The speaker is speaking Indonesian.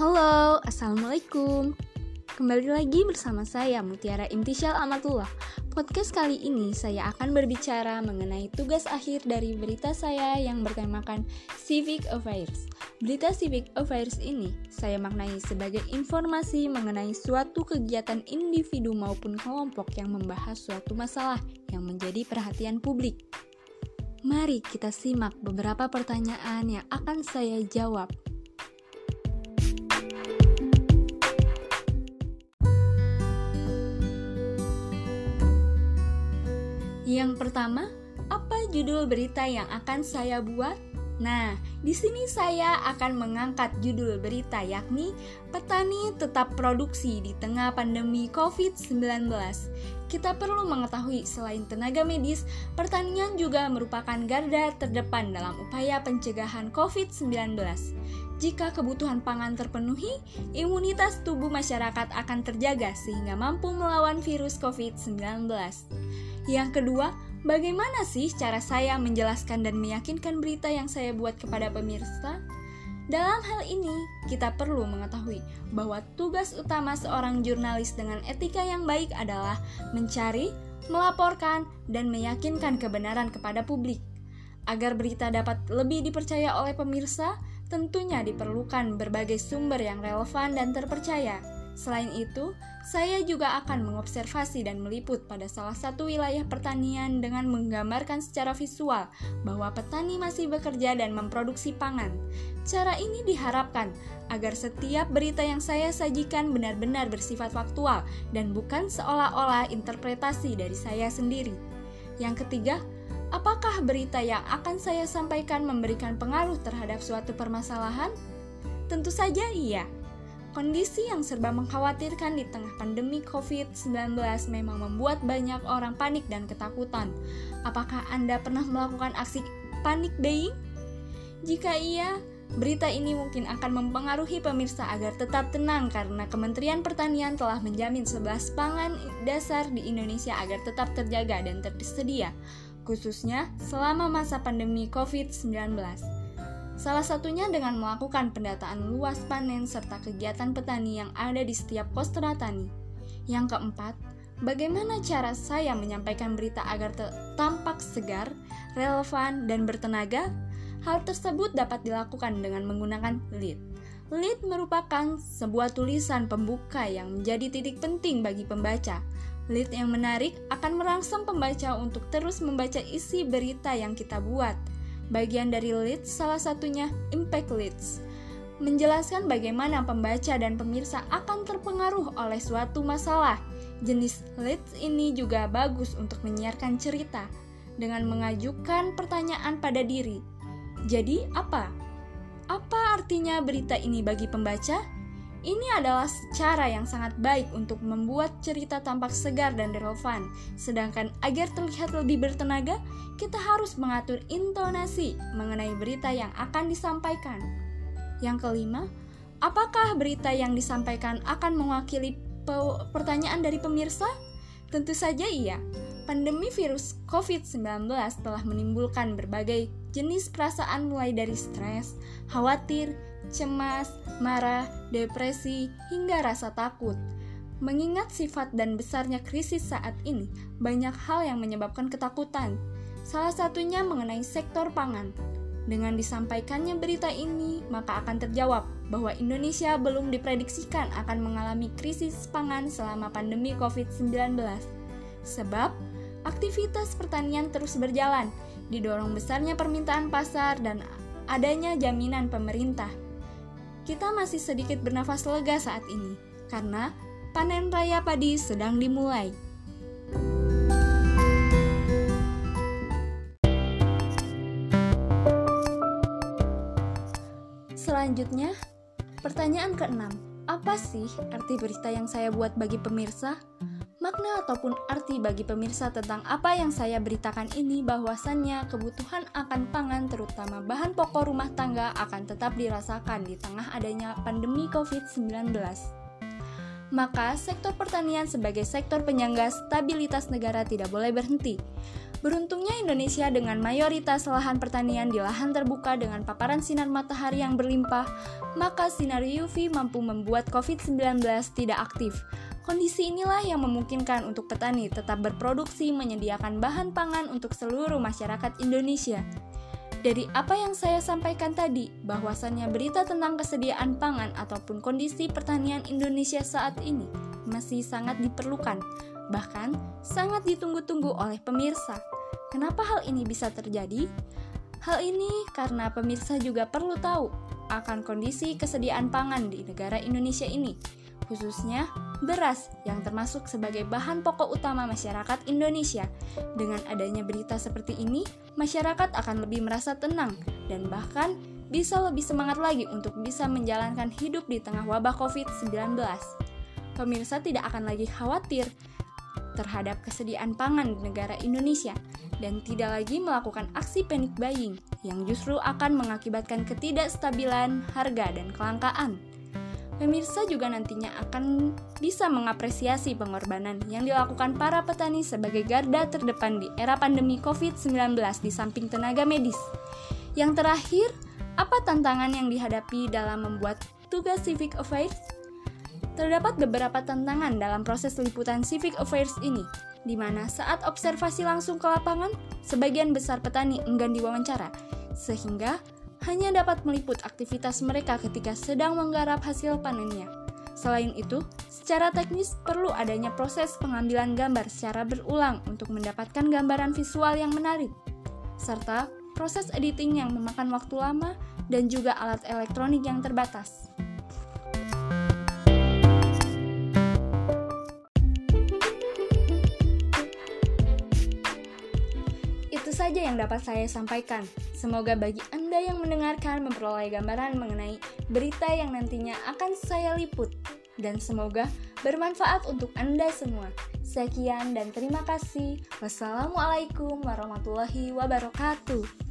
Halo, Assalamualaikum. Kembali lagi bersama saya Mutiara Intisyal Amatullah. Podcast kali ini saya akan berbicara mengenai tugas akhir dari berita saya yang bertemakan Civic Affairs. Berita Civic Affairs ini saya maknai sebagai informasi mengenai suatu kegiatan individu maupun kelompok yang membahas suatu masalah yang menjadi perhatian publik. Mari kita simak beberapa pertanyaan yang akan saya jawab Yang pertama, apa judul berita yang akan saya buat? Nah, di sini saya akan mengangkat judul berita yakni Petani tetap produksi di tengah pandemi COVID-19. Kita perlu mengetahui selain tenaga medis, pertanian juga merupakan garda terdepan dalam upaya pencegahan COVID-19. Jika kebutuhan pangan terpenuhi, imunitas tubuh masyarakat akan terjaga sehingga mampu melawan virus COVID-19. Yang kedua, bagaimana sih cara saya menjelaskan dan meyakinkan berita yang saya buat kepada pemirsa? Dalam hal ini, kita perlu mengetahui bahwa tugas utama seorang jurnalis dengan etika yang baik adalah mencari, melaporkan, dan meyakinkan kebenaran kepada publik. Agar berita dapat lebih dipercaya oleh pemirsa, tentunya diperlukan berbagai sumber yang relevan dan terpercaya. Selain itu, saya juga akan mengobservasi dan meliput pada salah satu wilayah pertanian dengan menggambarkan secara visual bahwa petani masih bekerja dan memproduksi pangan. Cara ini diharapkan agar setiap berita yang saya sajikan benar-benar bersifat faktual dan bukan seolah-olah interpretasi dari saya sendiri. Yang ketiga, apakah berita yang akan saya sampaikan memberikan pengaruh terhadap suatu permasalahan? Tentu saja iya. Kondisi yang serba mengkhawatirkan di tengah pandemi COVID-19 memang membuat banyak orang panik dan ketakutan. Apakah Anda pernah melakukan aksi panik buying? Jika iya, berita ini mungkin akan mempengaruhi pemirsa agar tetap tenang karena Kementerian Pertanian telah menjamin 11 pangan dasar di Indonesia agar tetap terjaga dan tersedia, khususnya selama masa pandemi COVID-19. Salah satunya dengan melakukan pendataan luas panen serta kegiatan petani yang ada di setiap pos tani. Yang keempat, bagaimana cara saya menyampaikan berita agar tampak segar, relevan, dan bertenaga? Hal tersebut dapat dilakukan dengan menggunakan lead. Lead merupakan sebuah tulisan pembuka yang menjadi titik penting bagi pembaca. Lead yang menarik akan merangsang pembaca untuk terus membaca isi berita yang kita buat. Bagian dari leads salah satunya impact leads, menjelaskan bagaimana pembaca dan pemirsa akan terpengaruh oleh suatu masalah. Jenis leads ini juga bagus untuk menyiarkan cerita dengan mengajukan pertanyaan pada diri. Jadi, apa? Apa artinya berita ini bagi pembaca? Ini adalah cara yang sangat baik untuk membuat cerita tampak segar dan relevan. Sedangkan agar terlihat lebih bertenaga, kita harus mengatur intonasi mengenai berita yang akan disampaikan. Yang kelima, apakah berita yang disampaikan akan mewakili pertanyaan dari pemirsa? Tentu saja iya. Pandemi virus COVID-19 telah menimbulkan berbagai jenis perasaan mulai dari stres, khawatir, cemas, marah, depresi, hingga rasa takut. Mengingat sifat dan besarnya krisis saat ini, banyak hal yang menyebabkan ketakutan. Salah satunya mengenai sektor pangan. Dengan disampaikannya berita ini, maka akan terjawab bahwa Indonesia belum diprediksikan akan mengalami krisis pangan selama pandemi COVID-19. Sebab, aktivitas pertanian terus berjalan, didorong besarnya permintaan pasar dan adanya jaminan pemerintah kita masih sedikit bernafas lega saat ini karena panen raya padi sedang dimulai. Selanjutnya, pertanyaan keenam. Apa sih arti berita yang saya buat bagi pemirsa? Makna ataupun arti bagi pemirsa tentang apa yang saya beritakan ini bahwasannya kebutuhan akan pangan terutama bahan pokok rumah tangga akan tetap dirasakan di tengah adanya pandemi COVID-19. Maka sektor pertanian sebagai sektor penyangga stabilitas negara tidak boleh berhenti. Beruntungnya Indonesia dengan mayoritas lahan pertanian di lahan terbuka dengan paparan sinar matahari yang berlimpah, maka sinar UV mampu membuat COVID-19 tidak aktif. Kondisi inilah yang memungkinkan untuk petani tetap berproduksi menyediakan bahan pangan untuk seluruh masyarakat Indonesia. Dari apa yang saya sampaikan tadi, bahwasannya berita tentang kesediaan pangan ataupun kondisi pertanian Indonesia saat ini masih sangat diperlukan bahkan sangat ditunggu-tunggu oleh pemirsa. Kenapa hal ini bisa terjadi? Hal ini karena pemirsa juga perlu tahu akan kondisi kesediaan pangan di negara Indonesia ini, khususnya beras yang termasuk sebagai bahan pokok utama masyarakat Indonesia. Dengan adanya berita seperti ini, masyarakat akan lebih merasa tenang dan bahkan bisa lebih semangat lagi untuk bisa menjalankan hidup di tengah wabah COVID-19. Pemirsa tidak akan lagi khawatir terhadap kesediaan pangan di negara Indonesia dan tidak lagi melakukan aksi panic buying yang justru akan mengakibatkan ketidakstabilan harga dan kelangkaan. Pemirsa juga nantinya akan bisa mengapresiasi pengorbanan yang dilakukan para petani sebagai garda terdepan di era pandemi COVID-19 di samping tenaga medis. Yang terakhir, apa tantangan yang dihadapi dalam membuat tugas civic affairs? Terdapat beberapa tantangan dalam proses liputan Civic Affairs ini, di mana saat observasi langsung ke lapangan, sebagian besar petani enggan diwawancara, sehingga hanya dapat meliput aktivitas mereka ketika sedang menggarap hasil panennya. Selain itu, secara teknis perlu adanya proses pengambilan gambar secara berulang untuk mendapatkan gambaran visual yang menarik, serta proses editing yang memakan waktu lama dan juga alat elektronik yang terbatas. Saja yang dapat saya sampaikan. Semoga bagi Anda yang mendengarkan memperoleh gambaran mengenai berita yang nantinya akan saya liput. Dan semoga bermanfaat untuk Anda semua. Sekian dan terima kasih. Wassalamualaikum warahmatullahi wabarakatuh.